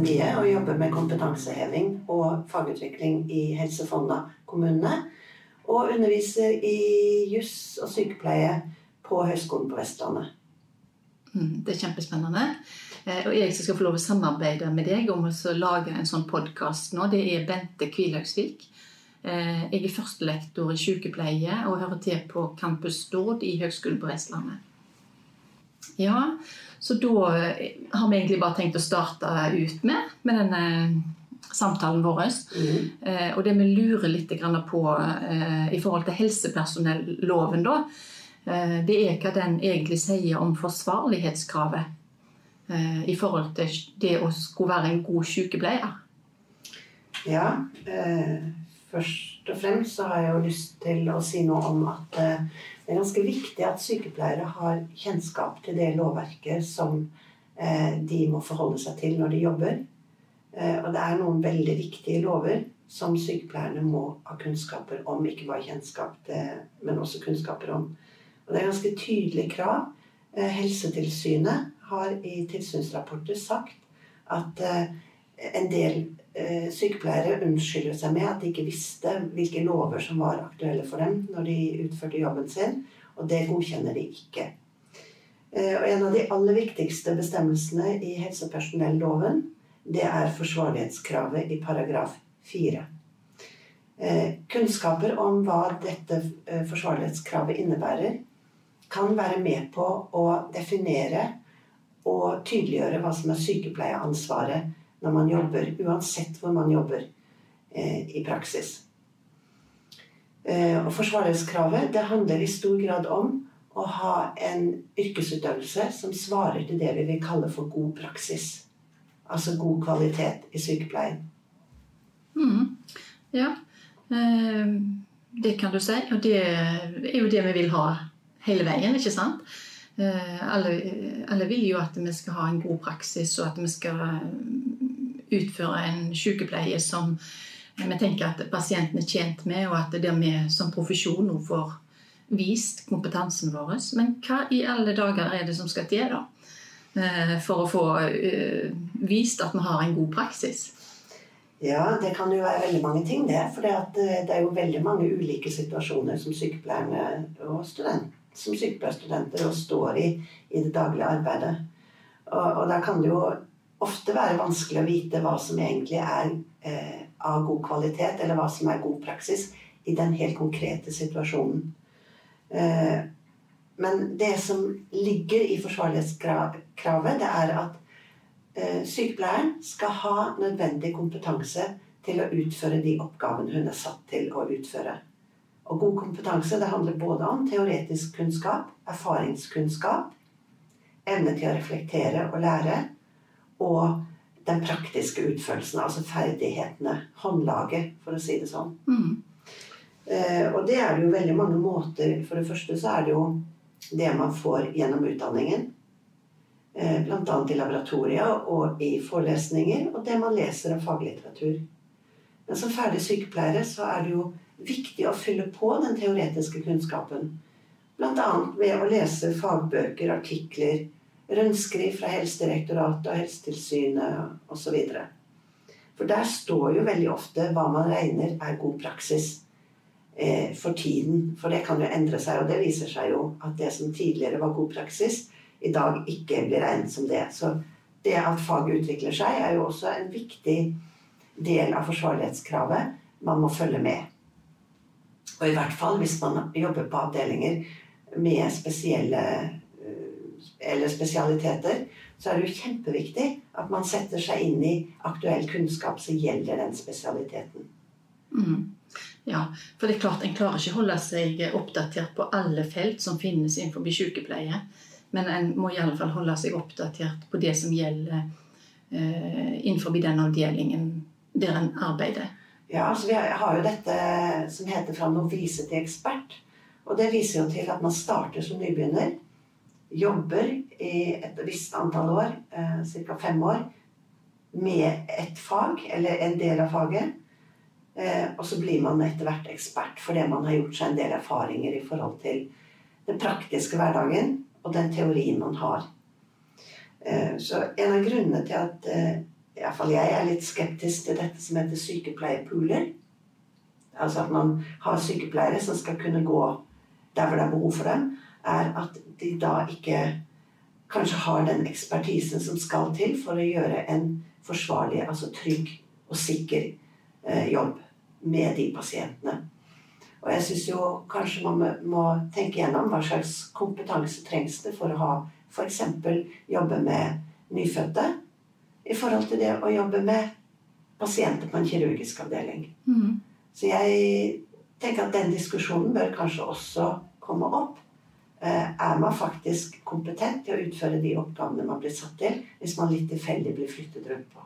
mye og jobber med kompetanseheving og fagutvikling i Helse Fonna-kommunene. Og underviser i juss og sykepleie på Høgskolen på Vestlandet. Mm, det er kjempespennende. Eh, og jeg som skal få lov å samarbeide med deg om å lage en sånn podkast nå, det er Bente Kvilhaugsvik. Eh, jeg er førstelektor i sykepleie og hører til på Campus Stord i Høgskolen på Vestlandet. Ja, så da eh, har vi egentlig bare tenkt å starte ut med, med denne samtalen vår. Mm. Eh, og det vi lurer litt på eh, i forhold til helsepersonelloven, da, eh, det er hva den egentlig sier om forsvarlighetskravet eh, i forhold til det å skulle være en god sykepleier. Ja, eh, først og fremst så har jeg jo lyst til å si noe om at eh, det er ganske viktig at sykepleiere har kjennskap til det lovverket som de må forholde seg til når de jobber. Eh, og det er noen veldig viktige lover som sykepleierne må ha kunnskaper om. Ikke bare kjennskap til, men også kunnskaper om. Og det er ganske tydelige krav. Eh, Helsetilsynet har i tilsynsrapporter sagt at eh, en del sykepleiere unnskylder seg med at de ikke visste hvilke lover som var aktuelle for dem når de utførte jobben sin, og det godkjenner de ikke. Og en av de aller viktigste bestemmelsene i helsepersonelloven det er forsvarlighetskravet i paragraf 4. Eh, kunnskaper om hva dette eh, forsvarlighetskravet innebærer, kan være med på å definere og tydeliggjøre hva som er sykepleieansvaret når man jobber, uansett hvor man jobber eh, i praksis. Og forsvarlighetskravet det handler i stor grad om å ha en yrkesutøvelse som svarer til det vi vil kalle for god praksis. Altså god kvalitet i sykepleien. Mm. Ja, eh, det kan du si. Og det er jo det vi vil ha hele veien, ikke sant? Eh, alle, alle, vil jo at vi skal ha en god praksis, og at vi skal utføre en sykepleie som vi tenker at pasienten er tjent med, og at det er vi som profesjon nå får vist kompetansen vår. Men hva i alle dager er det som skal til, da? Eh, for å få eh, vist at vi har en god praksis? Ja, det kan jo være veldig mange ting, det. For eh, det er jo veldig mange ulike situasjoner som sykepleierne og student, som sykepleierstudenter står i i det daglige arbeidet. Og, og da kan det jo ofte være vanskelig å vite hva som egentlig er eh, av god kvalitet, eller hva som er god praksis i den helt konkrete situasjonen. Eh, men det som ligger i forsvarlighetskravet, det er at eh, sykepleieren skal ha nødvendig kompetanse til å utføre de oppgavene hun er satt til å utføre. Og god kompetanse det handler både om teoretisk kunnskap, erfaringskunnskap, evne til å reflektere og lære, og den praktiske utførelsen, altså ferdighetene, håndlaget, for å si det sånn. Mm. Eh, og det er det jo veldig mange måter For det første så er det jo det man får gjennom utdanningen. Eh, Bl.a. i laboratorier og i forelesninger, og det man leser av faglitteratur. Men som ferdig sykepleiere så er det jo viktig å fylle på den teoretiske kunnskapen. Bl.a. ved å lese fagbøker, artikler, rundskriv fra Helsedirektoratet og Helsetilsynet osv. For der står jo veldig ofte hva man regner er god praksis eh, for tiden. For det kan jo endre seg, og det viser seg jo at det som tidligere var god praksis, i dag ikke blir regnet som det. Så det at faget utvikler seg, er jo også en viktig del av forsvarlighetskravet man må følge med. Og i hvert fall hvis man jobber på avdelinger med spesielle eller spesialiteter, så er det jo kjempeviktig at man setter seg inn i aktuell kunnskap som gjelder den spesialiteten. Mm. Ja, for det er klart En klarer ikke å holde seg oppdatert på alle felt som finnes innenfor sykepleie. Men en må i alle fall holde seg oppdatert på det som gjelder eh, innenfor den avdelingen der en arbeider. Ja, altså Vi har jo dette som heter 'fra novise til ekspert'. Og Det viser jo til at man starter som nybegynner. Jobber i et visst antall år, eh, ca. fem år, med et fag, eller en del av faget. Eh, og så blir man etter hvert ekspert fordi man har gjort seg en del erfaringer i forhold til den praktiske hverdagen og den teorien man har. Eh, så en av grunnene til at eh, Iallfall jeg er litt skeptisk til dette som heter sykepleierpooler. Altså at man har sykepleiere som skal kunne gå der hvor det er behov for dem. Er at de da ikke kanskje har den ekspertisen som skal til for å gjøre en forsvarlig, altså trygg og sikker eh, jobb med de pasientene. Og jeg syns jo kanskje man må, må tenke gjennom hva slags kompetanse trengs det for å ha f.eks. jobbe med nyfødte i forhold til det å jobbe med pasienter på en kirurgisk avdeling. Mm. Så jeg tenker at den diskusjonen bør kanskje også komme opp. Eh, Er man faktisk kompetent til å utføre de oppgavene man blir satt til, hvis man litt tilfeldig blir flyttet rundt på?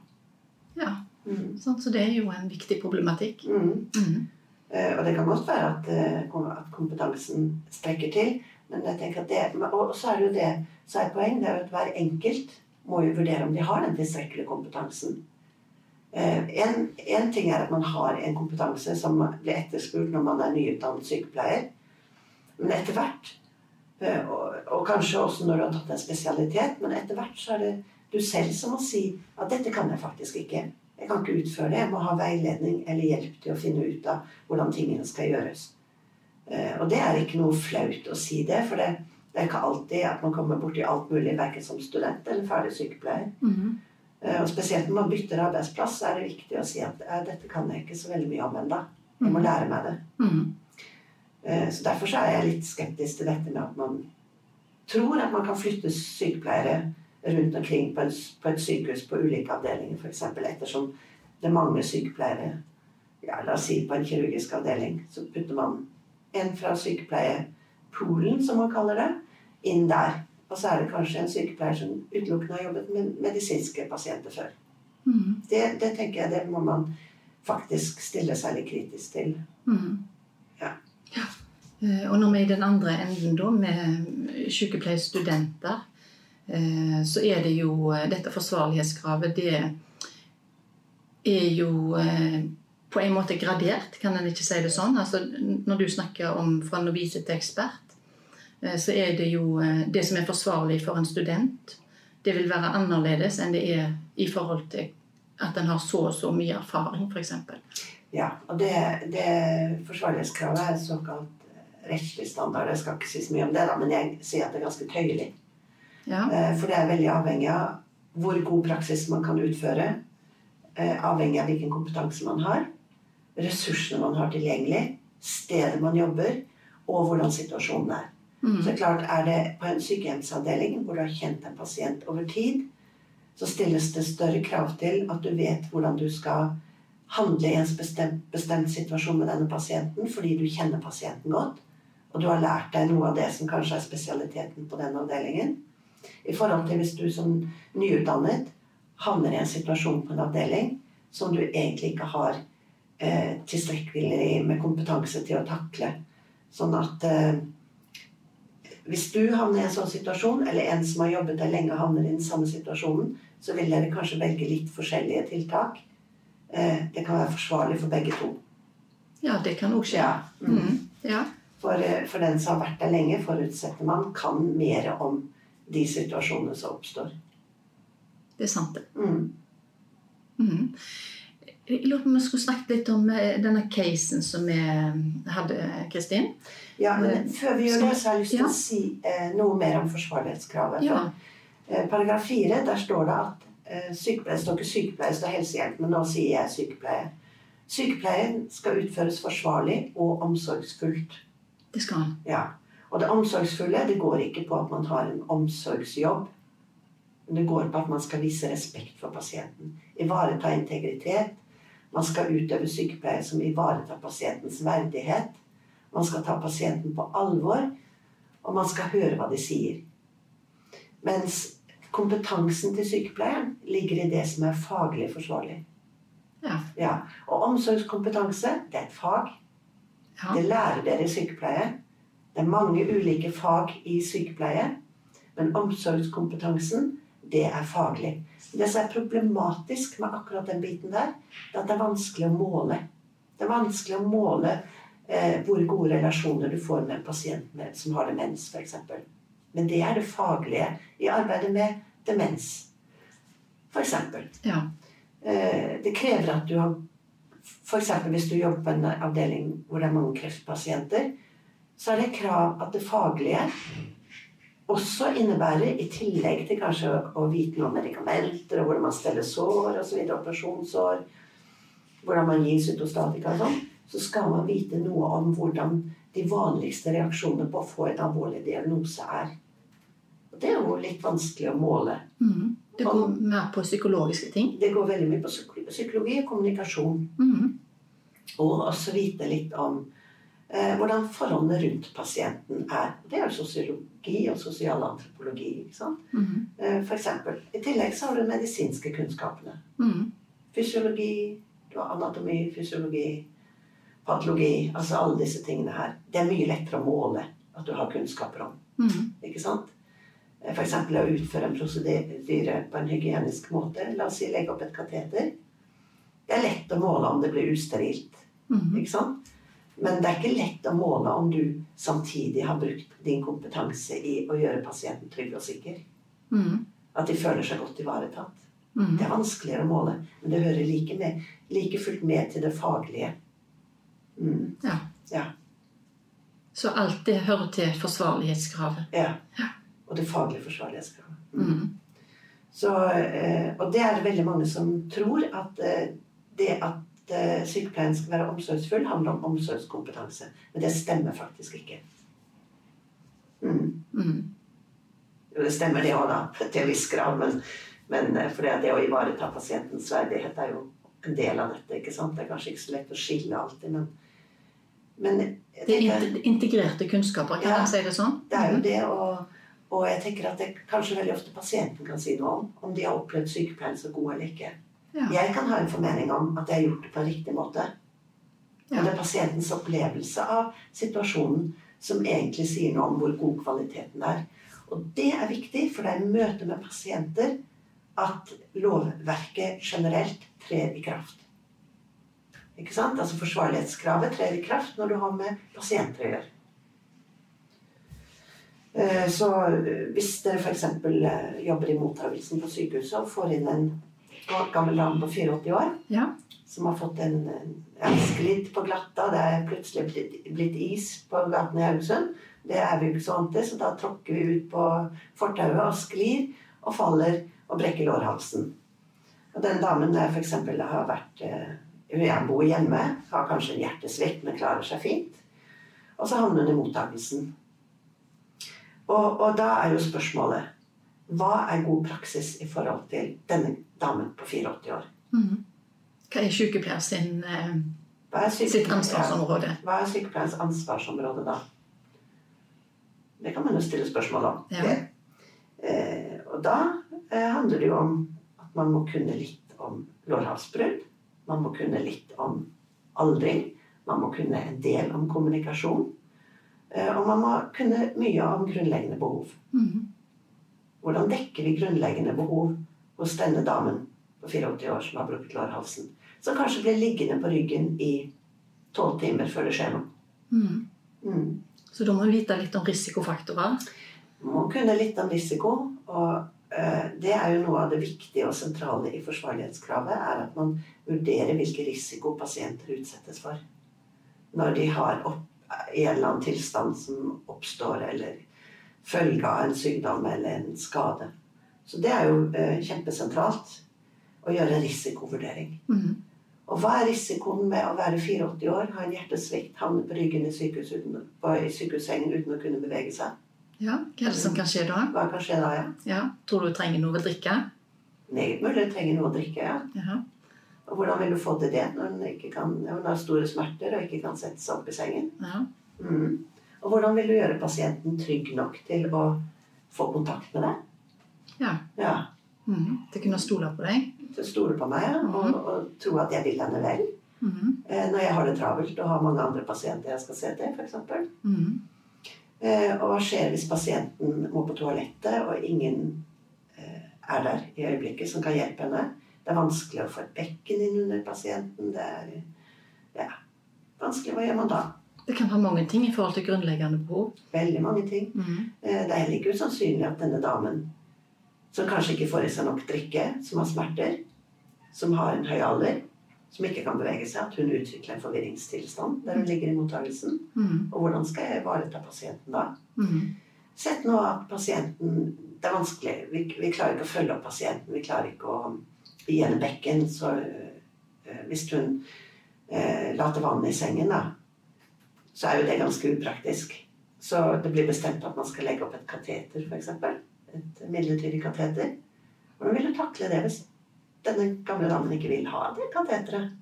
Ja, Mm. sånn, så det er jo en viktig problematikk. Mm. Mm. Eh, Og det kan godt være at, eh, at kompetansen strekker til, men jeg tenker at det, og så er det jo det så er poeng, det er jo at hver enkelt må jo vurdere om de har den tilstrekkelige kompetansen. En, en ting er at man har en kompetanse som blir etterspurt når man er nyutdannet sykepleier. Men etter hvert, og, og kanskje også når du har tatt en spesialitet, men etter hvert så er det du selv som må si at dette kan jeg faktisk ikke. Jeg kan ikke utføre det. Jeg må ha veiledning eller hjelp til å finne ut av hvordan tingene skal gjøres. Eh, Og det er ikke noe flaut å si det, for det, det er ikke alltid at man kommer borti alt mulig, verken som student eller ferdig sykepleier. Mm. -hmm. Og spesielt når man bytter arbeidsplass, så er det viktig å si at eh, dette kan jeg ikke så veldig mye om ennå. Jeg må lære meg det. Mm. Eh, Så Derfor så er jeg litt skeptisk til dette med at man tror at man kan flytte sykepleiere rundt omkring på, et sykehus på ulike avdelinger, f.eks. ettersom det mangler sykepleiere. Ja, la oss si på en kirurgisk avdeling. Så putter man en fra sykepleierpoolen, som man kaller det, inn der. Og så er det kanskje en sykepleier som utelukkende har jobbet med medisinske pasienter før. Mm. Det, det tenker jeg det må man faktisk stille seg litt kritisk til. Mm. Eh, Og når vi er i den andre enden, da, med sykepleierstudenter, eh, så er det jo eh, dette forsvarlighetskravet Det er jo på en måte gradert, kan en ikke si det sånn? Altså, når du snakker om fra novise til ekspert, så er det jo det som er forsvarlig for en student, det vil være annerledes enn det er i forhold til at en har så og så mye erfaring, f.eks. Ja, og det, det forsvarlighetskravet er såkalt rettslig standard. Jeg skal ikke si så mye om det, da, men jeg sier at det er ganske tøyelig. Ja. Eh, For det er veldig avhengig av hvor god praksis man kan utføre. eh, Avhengig av hvilken kompetanse man har. Ressursene man har tilgjengelig. Stedet man jobber. Og hvordan situasjonen er. Mm. Så klart er det på en sykehjemsavdeling hvor du har kjent en pasient over tid, så stilles det større krav til at du vet hvordan du skal handle i en bestemt, bestemt situasjon med denne pasienten fordi du kjenner pasienten godt. Og du har lært deg noe av det som kanskje er spesialiteten på den avdelingen. I forhold til hvis du som nyutdannet havner i en situasjon på en avdeling som du egentlig ikke har eh, tilstrekkelig med kompetanse til å takle. Sånn at eh, hvis du havner i en sånn situasjon, eller en som har jobbet der lenge, havner i den samme situasjonen, så vil dere kanskje velge litt forskjellige tiltak. Eh, det kan være forsvarlig for begge to. Ja, det kan òg skje. Ja. Mm. Mm. ja. For, eh, for den som har vært der lenge, forutsetter man kan mer om de situasjonene som oppstår. Det er sant, det. Mm. Mm. Jeg lurer på om vi skulle snakket litt om eh, denne casen som vi hadde, Kristin. Ja, men Eh, før vi gjør det, så har jeg lyst til Ja. å si eh, noe mer om forsvarlighetskravet. Ja. For, eh, paragraf 4, der står det at eh, sykepleier står ikke sykepleier, står helsehjelp, men nå sier jeg sykepleier. Sykepleien skal utføres forsvarlig og omsorgsfullt. Det skal han. Ja. Og det omsorgsfulle det går ikke på at man har en omsorgsjobb. Men det går på at man skal vise respekt for pasienten. Ivareta integritet. Man skal utøve sykepleie som ivaretar pasientens verdighet. Man skal ta pasienten på alvor, og man skal høre hva de sier. Mens kompetansen til sykepleieren ligger i det som er faglig forsvarlig. Ja. Ja. Og omsorgskompetanse, det er et fag. Ja. Det lærer dere i sykepleie. Det er mange ulike fag i sykepleie. Men omsorgskompetansen, det er faglig. Det som er problematisk med akkurat den biten der, det er at det er vanskelig å måle. Det er vanskelig å måle eh, hvor gode relasjoner du får med en pasient med, som har demens, f.eks. Men det er det faglige i arbeidet med demens, f.eks. ja. eh, Det krever at du har F.eks. hvis du jobber på en avdeling hvor det er mange kreftpasienter, så er det krav at det faglige også innebærer, i tillegg til kanskje å vite noe om medikamenter, hvordan man steller sår osv., operasjonssår, hvordan man gir cytostatika og sånn, så skal man vite noe om hvordan de vanligste reaksjonene på å få en alvorlig diagnose er. Og det er jo litt vanskelig å måle. Mm. Det går mer på psykologiske ting. Det går veldig mye på psyko- psykologi og kommunikasjon. Mhm. Og også vite litt om eh, hvordan forholdene rundt pasienten er. Det er jo sosiologi og sosialantropologi. ikke sant? Mhm. Eh, for eksempel. I tillegg så har du medisinske kunnskapene. Mhm. Fysiologi, du har anatomi, fysiologi, patologi. Altså alle disse tingene her. Det er mye lettere å måle at du har kunnskaper om. Ikke sant? F.eks. å utføre en prosedyre på en hygienisk måte. La oss si legge opp et kateter. Det er lett å måle om det blir usterilt. Mhm. Ikke sant? Men det er ikke lett å måle om du samtidig har brukt din kompetanse i å gjøre pasienten trygg og sikker. Mm. At de føler seg godt ivaretatt. Mm. Det er vanskeligere å måle, men det hører like, med, like fullt med til det faglige. Mm. Ja. Ja. Så alt det hører til forsvarlighetskravet. ja. Ja. Og det faglige forsvarlighetskravet. Mm. Mhm. Så, eh, og det er det veldig mange som tror at eh, det at eh, sykepleien skal være omsorgsfull, handler om omsorgskompetanse. Men det stemmer faktisk ikke. Mm. Mm. Jo, det stemmer det òg, da, til en viss grad. Men, men eh, for det, det å ivareta pasientens verdighet er jo en del av dette. ikke sant? Det er kanskje ikke så lett å skille alltid, men, men Det er integrerte kunnskaper, kan Ja. man si det sånn? det er jo det, og, og jeg tenker at det kanskje veldig ofte pasienten kan si noe om. Om de har opplevd sykepleien så god eller ikke. Ja. Jeg kan ha en formening om at jeg har gjort det på en riktig måte. Ja. det er pasientens opplevelse av situasjonen som egentlig sier noe om hvor god kvaliteten er. Og det er viktig, for det er i møte med pasienter at lovverket generelt trer i kraft. Ikke sant? Altså Forsvarlighetskravet trer i kraft når du har med pasienter å gjøre. Eh, Så eh, hvis dere f.eks. jobber i mottakelsen på sykehuset og får inn en gammel dame på 84 år Ja. som har fått en, en sklidd på glatta. Det er plutselig blitt, blitt is på gaten i Haugesund. Det er vi jo ikke så vant til, så da tråkker vi ut på fortauet og sklir og faller og brekker lårhalsen. Og den damen der f.eks. har vært Hun Jeg bor hjemme, har kanskje en hjertesvikt, men klarer seg fint. Og så havner hun i mottakelsen. Og, og da er jo spørsmålet Hva er god praksis i forhold til denne damen på 84 år? Mm. Hva er sykepleier sin, er sitt ansvarsområde? Hva er sykepleierens ansvarsområde da? Det kan man jo stille spørsmål om. Ja. Eh, og da eh, handler det jo om at man må kunne litt om lårhalsbrudd. Man må kunne litt om aldring. Man må kunne en del om kommunikasjon. Eh, og man må kunne mye om grunnleggende behov. Mm. Hvordan dekker vi grunnleggende behov hos denne damen på 84 år som har brukket lårhalsen? Som kanskje blir liggende på ryggen i tolv timer før det skjer noe. Mm. Mm. Så da må vi vite litt om risikofaktorer. Man må kunne litt om risiko. Og eh, det er jo noe av det viktige og sentrale i forsvarlighetskravet. er At man vurderer hvilken risiko pasienter utsettes for. Når de har opp, i en eller annen tilstand som oppstår, eller følge av en sykdom eller en skade. Så det er jo eh, kjempesentralt å gjøre en risikovurdering. Mhm. Og hva er risikoen med å være 84 år, ha en hjertesvikt, havne på ryggen i, sykehus uten, på, i sykehussengen uten å kunne bevege seg? Ja, Hva er det som kan skje da? Hva kan skje da, ja? Ja. Tror du du trenger noe å drikke? Meget mulig du trenger noe å drikke, ja. Ja. Og hvordan vil du få til det når hun, ikke kan, når hun har store smerter og ikke kan sette seg opp i sengen? ja. Mm. Og hvordan vil du gjøre pasienten trygg nok til å få kontakt med deg? Ja. Ja, Mm. Til å kunne stole på deg. til å stole på meg ja, og, og tro at jeg vil henne vel. Mm. Eh, når jeg har det travelt og har mange andre pasienter jeg skal se til, f.eks. Mm. Eh, og hva skjer hvis pasienten må på toalettet, og ingen eh, er der i øyeblikket som kan hjelpe henne? Det er vanskelig å få et bekken inn under pasienten. Det er ja, vanskelig. Hva gjør man da? Det kan være mange ting i forhold til grunnleggende behov. Veldig mange ting. Eh, det er heller ikke usannsynlig at denne damen, som kanskje ikke får i seg nok drikke, som har smerter, som har en høy alder, som ikke kan bevege seg, at hun utvikler en forvirringstilstand der hun ligger i mottagelsen. Mm. Og hvordan skal jeg ivareta pasienten da? Mm. Sett nå at pasienten Det er vanskelig. Vi, vi klarer ikke å følge opp pasienten. Vi klarer ikke å gi henne bekken. Så øh, hvis hun øh, later vannet i sengen, da, så er jo det ganske upraktisk. Så det blir bestemt at man skal legge opp et kateter, f.eks. Et midlertidig kateter. Hvordan vil du takle det hvis denne gamle damen ikke vil ha det kateteret?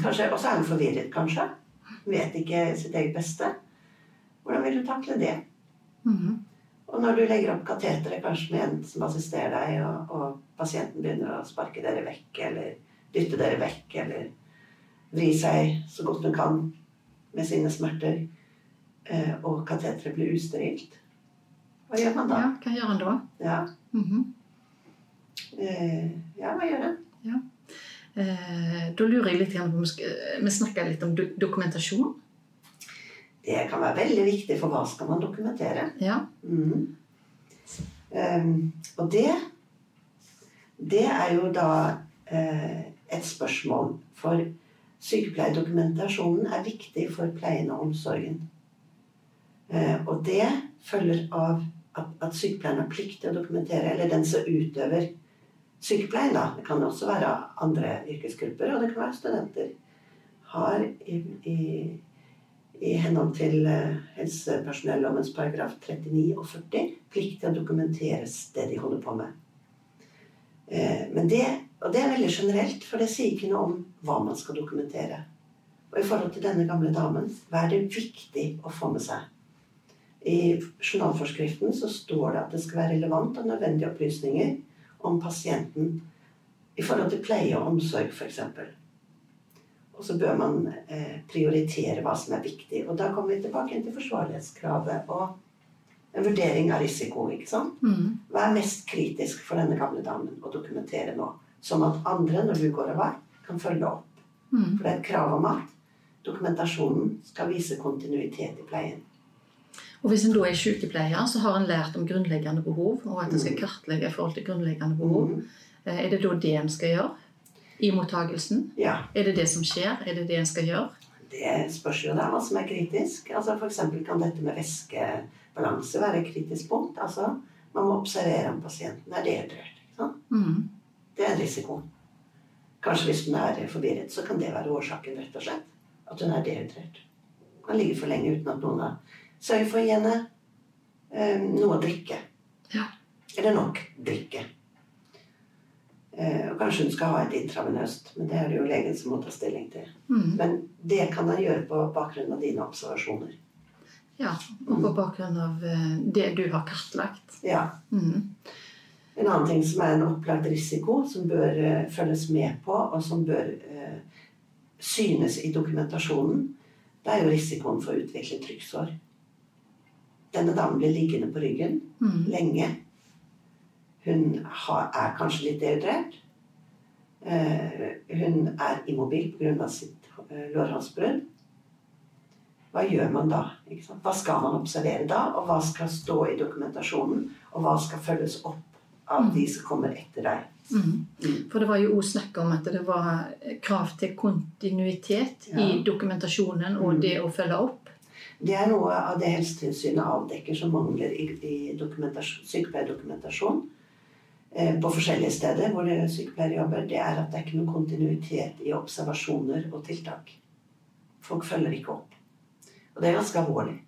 Kanskje, Og så er hun forvirret, kanskje. Vet ikke sitt eget beste. Hvordan vil du takle det? Mm. Og når du legger opp kateteret kanskje med en som assisterer deg, og, og pasienten begynner å sparke dere vekk, eller dytte dere vekk, eller vri seg så godt hun kan med sine smerter, eh, og kateteret blir usterilt, hva gjør man da? Ja, hva gjør han da? Ja, Mhm. eh, ja hva gjør en? Eh, da lurer jeg litt igjen på Vi snakker snakka litt om do dokumentasjon. Det kan være veldig viktig, for hva skal man dokumentere? Ja. Mm. Um, og det Det er jo da eh, et spørsmål. For sykepleierdokumentasjonen er viktig for pleien og omsorgen. Eh, og det følger av at, at sykepleieren har plikt til å dokumentere, eller den som utøver sykepleien, da. Det kan også være andre yrkesgrupper, og det kan være studenter. Har i, i i henhold til eh, helsepersonellovens paragraf 39 og 40 plikt til å dokumentere det de holder på med. Eh, Men det, og det er veldig generelt, for det sier ikke noe om hva man skal dokumentere. Og i forhold til denne gamle damen, hva er det viktig å få med seg? I journalforskriften så står det at det skal være relevant og nødvendige opplysninger om pasienten i forhold til pleie og omsorg, f.eks. Og så bør man eh, prioritere hva som er viktig. Og da kommer vi tilbake til forsvarlighetskravet og en vurdering av risiko. ikke sant? Mhm. Hva er mest kritisk for denne gamle damen å dokumentere nå? Sånn at andre, når du går av vei, kan følge opp. Mhm. For det er et krav om at dokumentasjonen skal vise kontinuitet i pleien. Og Hvis en da er sykepleier, så har en lært om grunnleggende behov, og at en skal Mm. kartlegge i forhold til grunnleggende behov. Mhm. Eh, Er det da det en skal gjøre i mottagelsen? Ja, Er det det som skjer? Er det det en skal gjøre? det spørs jo da hva som er kritisk. Altså eksempel kan dette med væskebalanse være et kritisk punkt. Altså, man må observere om pasienten er dehydrert. Mm. Det er en risiko. Kanskje hvis hun er forvirret, så kan det være årsaken, rett og slett. At hun er dehydrert. Kan ligge for lenge uten at noen har sørget for å gi henne eh, noe å drikke. Ja. Eller nok drikke. Eh, og kanskje hun skal ha et intravenøst, men det er det jo legen som må ta stilling til. Mm. Men det kan han gjøre på bakgrunn av dine observasjoner. Ja, og på bakgrunn av eh, det du har kartlagt. Ja. Mm. En annen ting som er en opplagt risiko, som bør uh, følges med på, og som bør uh, synes i dokumentasjonen, det er jo risikoen for å utvikle trykksår. Denne damen blir liggende på ryggen mm. lenge. Hun har, er kanskje litt dehydrert. Uh, hun er immobil pga. sitt uh, lårhalsbrudd. Hva gjør man da? Hva skal man observere da? Og hva skal stå i dokumentasjonen? Og hva skal følges opp av de som kommer etter deg? Mhm. Mm. For det var jo også snakk om at det var krav til kontinuitet Ja. i dokumentasjonen og Mm. det å følge opp. Det er noe av det Helsetilsynet avdekker som mangler i, i sykepleierdokumentasjon eh, på forskjellige steder hvor det sykepleiere jobber. Det er at det er ikke noen kontinuitet i observasjoner og tiltak. Folk følger ikke opp. Og det er ganske alvorlig.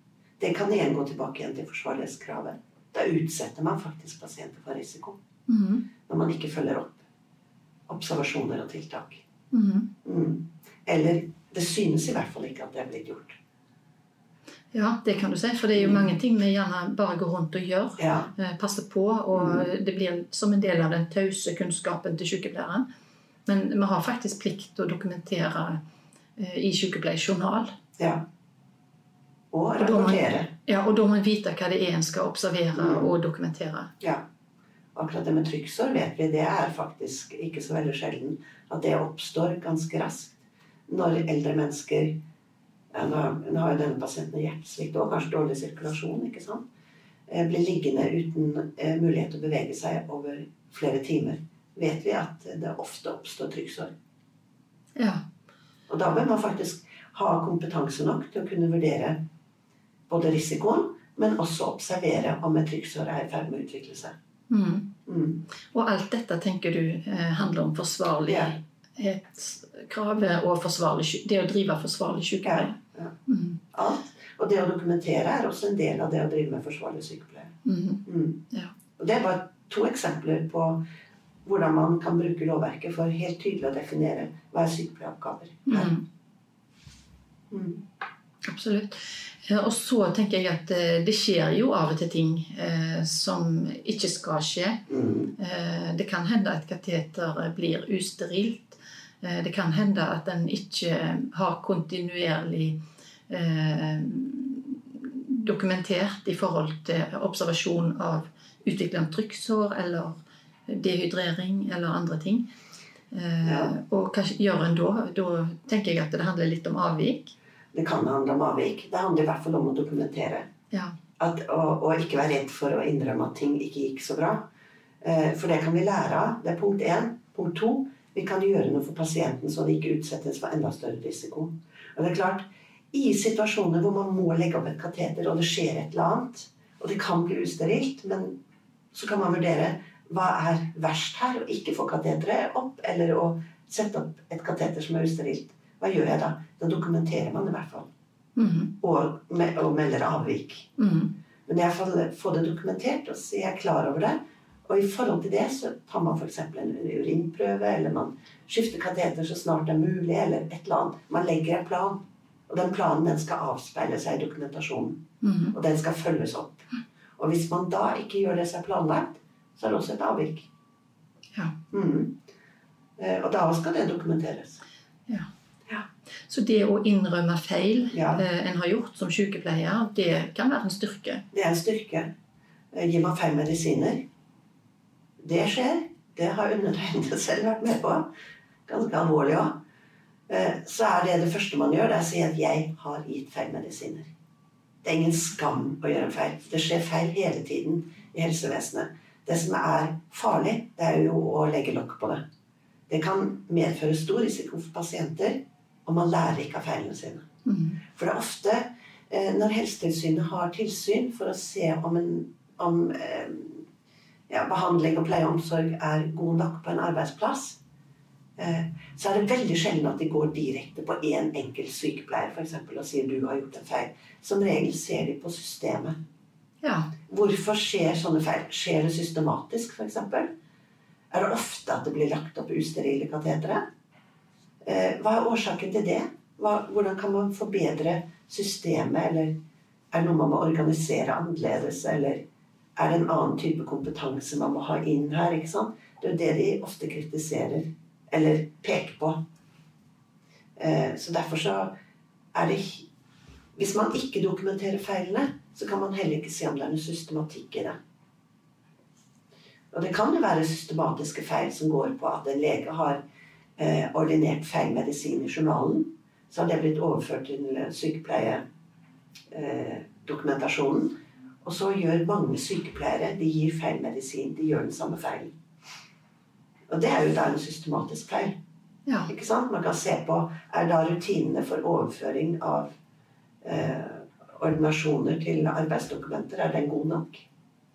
Det kan igjen gå tilbake igjen til forsvarlighetskravet. Da utsetter man faktisk pasienter for risiko Mhm. når man ikke følger opp observasjoner og tiltak. Mhm. Mm. Eller det synes i hvert fall ikke at det er blitt gjort. Ja, det kan du si. For det er jo mange ting vi gjerne bare går rundt og gjør. Ja, eh, Passer på, og det blir som en del av den tause kunnskapen til sykepleieren. Men vi har faktisk plikt til å dokumentere eh, i sykepleierjournal. ja. Og Og rapportere. Ja, og da må en vite hva det er en skal observere Mm. og dokumentere. Ja. Akkurat det med trykksår vet vi, det er faktisk ikke så veldig sjelden at det oppstår ganske raskt når eldre mennesker Nå nå har jo denne pasienten hjertesvikt og kanskje dårlig sirkulasjon, ikke sant? Eh, Blir liggende uten eh, mulighet til å bevege seg over flere timer. vet vi at det ofte oppstår trykksår. Ja. Og da bør man faktisk ha kompetanse nok til å kunne vurdere både risikoen, men også observere om et trykksår er i ferd med å utvikle seg. Mm. Mm. Og alt dette tenker du eh, handler om forsvarlighetskravet og forsvarlig, det å drive forsvarlig sykepleie. Ja. Mm. Alt. Og det å dokumentere er også en del av det å drive med forsvarlig sykepleie. Mm. Mm. Ja. Og det er bare to eksempler på hvordan man kan bruke lovverket for helt tydelig å definere hva er sykepleieoppgaver. Mm. Mm. Absolutt. Eh, Og så tenker jeg at eh, det skjer jo av og til ting eh, som ikke skal skje. Mm. Eh, det kan hende at kateter blir usterilt. Eh, det kan hende at en ikke har kontinuerlig eh, dokumentert i forhold til observasjon av utvikling av trykksår eller dehydrering eller andre ting. Eh, Ja. Og hva gjør en da? Da tenker jeg at det handler litt om avvik. Det kan handle om avvik. Det handler i hvert fall om å dokumentere. Ja. At, og, og ikke være redd for å innrømme at ting ikke gikk så bra. For det kan vi lære av. Det er punkt én. Punkt to. Vi kan gjøre noe for pasienten så de ikke utsettes for enda større risiko. Og det er klart, I situasjoner hvor man må legge opp et kateter, og det skjer et eller annet, og det kan bli usterilt, men så kan man vurdere hva er verst her? Å ikke få kateteret opp, eller å sette opp et kateter som er usterilt. Hva gjør jeg da? Da dokumenterer man det i hvert fall. Mhm. Og, og melder avvik. Mhm. Men jeg får få det dokumentert, og er jeg klar over det. Og i forhold til det så tar man f.eks. en urinprøve, eller man skifter kateter så snart det er mulig, eller et eller annet. Man legger en plan. Og den planen den skal avspeile seg i dokumentasjonen. Mhm. Og den skal følges opp. Og hvis man da ikke gjør det som er planlagt, så er det også et avvik. Ja. Eh, Og da skal det dokumenteres. Så det å innrømme feil Ja. eh, en har gjort som sykepleier, det kan være en styrke. Det er en styrke. Eh, Gir man feil medisiner Det skjer. Det har undertegnede selv vært med på. Ganske alvorlig òg. Så er det det første man gjør, det er å si at 'jeg har gitt feil medisiner'. Det er ingen skam å gjøre en feil. Det skjer feil hele tiden i helsevesenet. Det som er farlig, det er jo å legge lokk på det. Det kan medføre stor risiko for pasienter, og man lærer ikke av feilene sine. Mm. For det er ofte eh, når Helsetilsynet har tilsyn for å se om, en, om eh, ja, behandling og pleie og omsorg er god nok på en arbeidsplass, eh, så er det veldig sjelden at de går direkte på én enkelt sykepleier for eksempel, og sier du har gjort en feil. Som regel ser de på systemet. Ja. Hvorfor skjer sånne feil? Skjer det systematisk, f.eks.? Er det ofte at det blir lagt opp usterile katetere? Eh, hva er årsaken til det? Hvordan kan man forbedre systemet? Eller er det noe man må organisere annerledes? Eller er det en annen type kompetanse man må ha inn her? ikke sant? Det er jo det de ofte kritiserer, eller peker på. Eh, så derfor så er det Hvis man ikke dokumenterer feilene, så kan man heller ikke se om det er noe systematikk i det. Og det kan jo være systematiske feil som går på at en lege har eh, ordinert feil medisin i journalen. Så har det blitt overført til sykepleiedokumentasjonen. Og så gjør mange sykepleiere de gir feil medisin. De gjør den samme feilen. Og det er jo da en systematisk feil. ja. Ikke sant? Man kan se på er da rutinene for overføring av eh, ordinasjoner til arbeidsdokumenter er den god nok.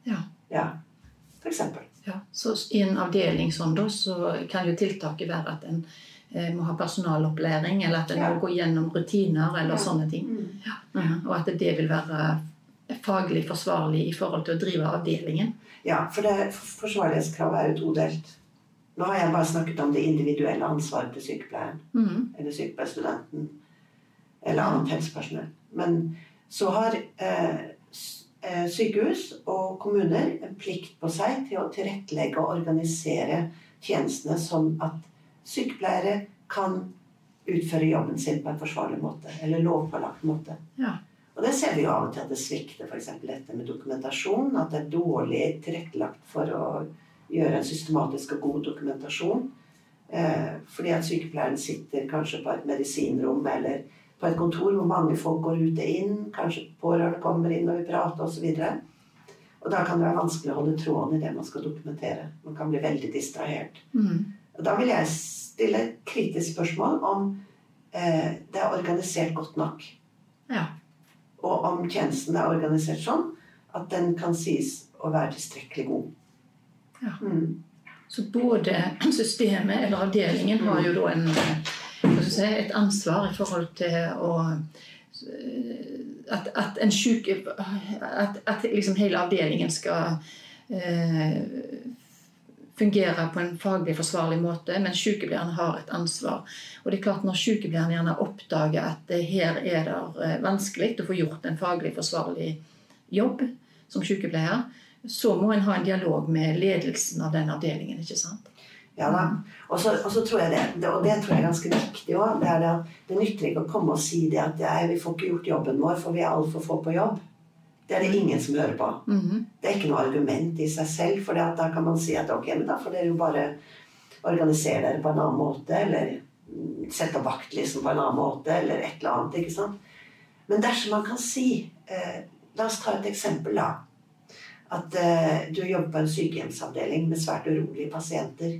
Ja. Ja, for eksempel. Ja, så I en avdeling sånn da, så kan jo tiltaket være at en eh, må ha personalopplæring, eller at en Ja. må gå gjennom rutiner eller Ja. sånne ting. Mhm. Og at det vil være faglig forsvarlig i forhold til å drive avdelingen. Ja, for det forsvarlighetskravet er jo todelt. Nå har jeg bare snakket om det individuelle ansvaret til sykepleieren Mm. eller sykepleierstudenten eller annet helsepersonell. Men så har eh, eh, sykehus og kommuner en plikt på seg til å tilrettelegge og organisere tjenestene sånn at sykepleiere kan utføre jobben sin på en forsvarlig måte, eller lovpålagt måte. Ja. Og det ser vi jo av og til at det svikter, f.eks. dette med dokumentasjon. At det er dårlig tilrettelagt for å gjøre en systematisk og god dokumentasjon. Eh, fordi at sykepleieren sitter kanskje på et medisinrom eller på et kontor hvor mange folk går ut og inn. Kanskje pårørende kommer inn og vil prate osv. Og da kan det være vanskelig å holde tråden i det man skal dokumentere. Man kan bli veldig distrahert. Mm. Og da vil jeg stille et kritisk spørsmål om eh, det er organisert godt nok. Ja. Og om tjenesten er organisert sånn at den kan sies å være tilstrekkelig god. Ja. Mm. Så både systemet eller avdelingen har jo da en, skal si, et ansvar i forhold til å at, at en syk At, at liksom hele avdelingen skal eh, fungere på en faglig forsvarlig måte, men sykepleieren har et ansvar. Og det er klart Når sykepleieren gjerne oppdager at det her er det eh, vanskelig å få gjort en faglig forsvarlig jobb som sykepleier, så må en ha en dialog med ledelsen av den avdelingen. ikke sant? Ja da. Og så, tror jeg det, og det tror jeg er ganske viktig òg, det det det nytter ikke å komme og si det at jeg, vi får ikke gjort jobben vår, for vi er altfor få på jobb. Det er det ingen som hører på. Mhm. Det er ikke noe argument i seg selv, for da kan man si at ok, men da får dere jo bare organisere dere på en annen måte, eller mm, sette opp vaktlisten på en annen måte, eller et eller annet. ikke sant? Men dersom man kan si eh, La oss ta et eksempel, da. At eh, du jobber på en sykehjemsavdeling med svært urolige pasienter.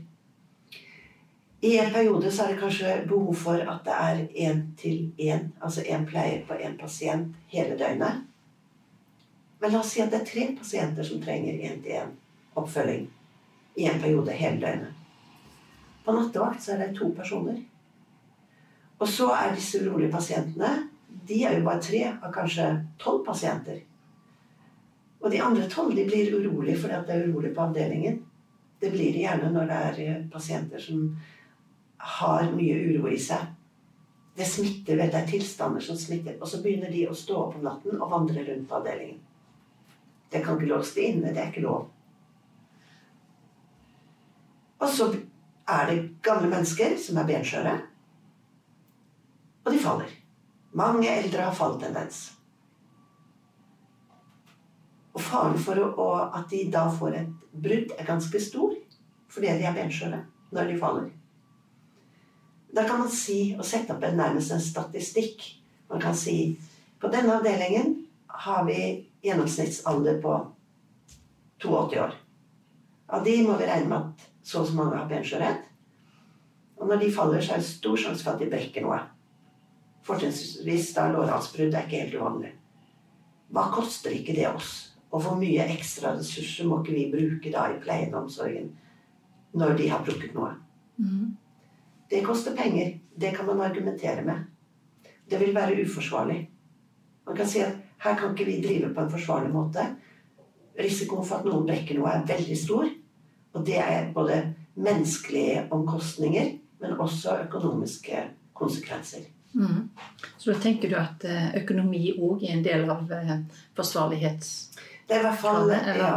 I en periode så er det kanskje behov for at det er én til én, altså én pleier på én pasient hele døgnet. Men la oss si at det er tre pasienter som trenger én-til-én oppfølging i en periode hele døgnet. På nattevakt så er det to personer. Og så er disse urolige pasientene de er jo bare tre av kanskje tolv pasienter. Og de andre tolv de blir urolige fordi at det er urolig på avdelingen. Det blir det gjerne når det er eh, pasienter som har mye uro i seg. Det smitter vel, det er tilstander som smitter. Og så begynner de å stå opp om natten og vandre rundt på avdelingen. Det kan ikke låse det inne. Det er ikke lov. Og så er det gamle mennesker som er benskjøre. Og de faller. Mange eldre har falltendens. Og faren for å, at de da får et brudd, er ganske stor fordi de er benskjøre når de faller. Da kan man si og sette opp en, nærmest en statistikk. Man kan si på denne avdelingen har vi gjennomsnittsalder på 82 år. Av de må vi regne med at så og så mange har benskjørhet. Og når de faller, så er det stor sjanse for at de brekker noe. Fortrinnsvis da lårhalsbrudd er ikke helt uvanlig. Hva koster ikke det oss? Og hvor mye ekstra ressurser må ikke vi bruke da i pleien og omsorgen når de har brukket noe? Mm. Det koster penger. Det kan man argumentere med. Det vil være uforsvarlig. Man kan si at her kan ikke vi drive på en forsvarlig måte. Risikoen for at noen brekker noe, er veldig stor. Og det er både menneskelige omkostninger, men også økonomiske konsekvenser. Mm. Så da tenker du at eh, økonomi òg er en del av eh, forsvarlighets... Det er i hvert fall ja,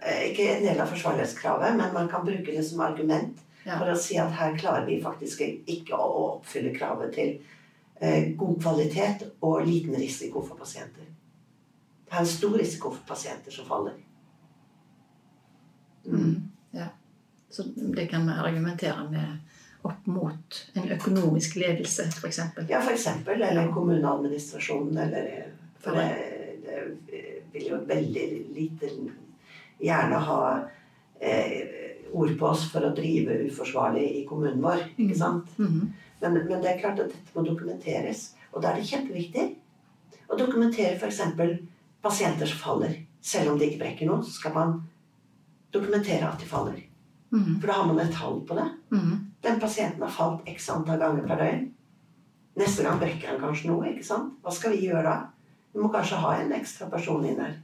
eh, ikke en del av forsvarlighetskravet, men man kan bruke det som argument Ja. for å si at her klarer vi faktisk ikke å oppfylle kravet til god kvalitet og liten risiko for pasienter. Det er en stor risiko for pasienter som faller. Mm. Ja. Så det kan vi argumentere med opp mot en økonomisk ledelse, f.eks. Ja, eksempel. Eller kommuneadministrasjonen, eller For det, det vil jo veldig lite gjerne ha eh, ord på oss for å drive uforsvarlig i kommunen vår. Ikke sant? Mhm. Men, men det er klart at dette må dokumenteres. Og da er det kjempeviktig å dokumentere f.eks. pasienter som faller. Selv om de ikke brekker noe, så skal man dokumentere at de faller. Mm. For da har man et tall på det. Mm. Den pasienten har falt x antall ganger per døgn. Neste gang brekker han kanskje noe. ikke sant? Hva skal vi gjøre da? Vi må kanskje ha en ekstra person inn her.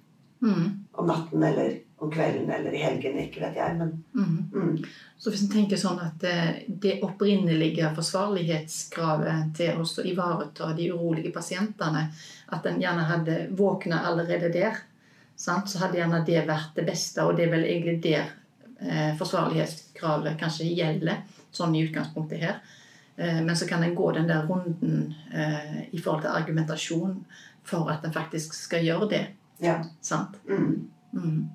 Mm. Om natten eller om kvelden eller i helgen. Ikke vet jeg. Men mm. mm, Så hvis en tenker sånn at eh, det opprinnelige forsvarlighetskravet til å ivareta de urolige pasientene, at en gjerne hadde våkna allerede der, sant? så hadde gjerne det vært det beste. Og det er vel egentlig der eh, forsvarlighetskravet kanskje gjelder, sånn i utgangspunktet her. Eh, men så kan en gå den der runden eh, i forhold til argumentasjon for at en faktisk skal gjøre det. ja. Sant? Mm.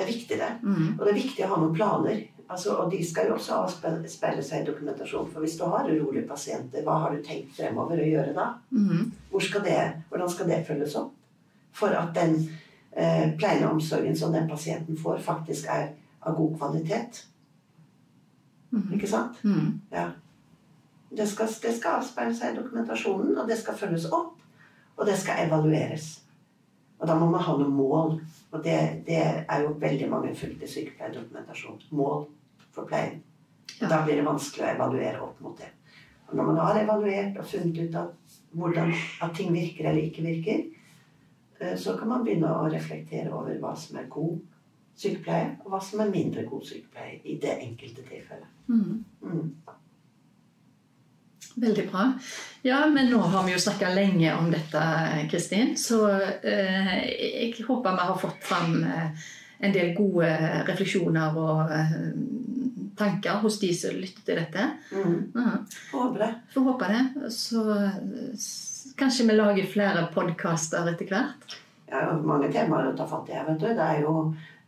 Det er viktig, det. Mm. Og det er viktig å ha noen planer. Altså, og de skal jo også avspeile seg i dokumentasjon. For hvis du har urolige pasienter, hva har du tenkt fremover å gjøre da? Mm. Hvor skal det, hvordan skal det følges opp? For at den eh, pleien og omsorgen som den pasienten får, faktisk er av god kvalitet. Mm. Ikke sant? Mm. Ja. Det skal, det skal avspeile seg i dokumentasjonen, og det skal følges opp, og det skal evalueres. Og da må man ha noen mål. Og det, det er jo veldig mange fulgte sykepleierdokumentasjon. Mål for pleien. Og. Da blir det vanskelig å evaluere opp mot det. Og når man har evaluert og funnet ut at, hvordan, at ting virker eller ikke virker, eh, så kan man begynne å reflektere over hva som er god sykepleie, og hva som er mindre god sykepleie i det enkelte tilfellet. Mm. Mm. Veldig bra. Ja, men nå har vi jo snakka lenge om dette, Kristin. Så eh, jeg håper vi har fått fram eh, en del gode refleksjoner og eh, tanker hos de som lytter til dette. Mm. Mhm. Håper det. Får håpe det. Så kanskje vi lager flere podkaster etter hvert. Ja, mange temaer å ta fatt i her, vet du. Det er jo,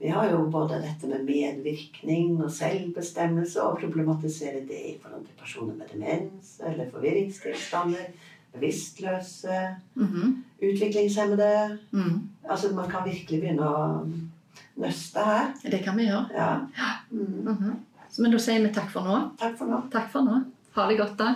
vi har jo både dette med medvirkning og selvbestemmelse, og problematisere det i forhold til personer med demens eller forvirringstilstander, bevisstløse, Mhm. utviklingshemmede. Mm. Altså, man kan virkelig begynne å nøste her. Det kan vi gjøre. Ja. Mm. Så, Men da sier vi takk for nå. Takk for nå. Takk for nå. Ha det godt, da.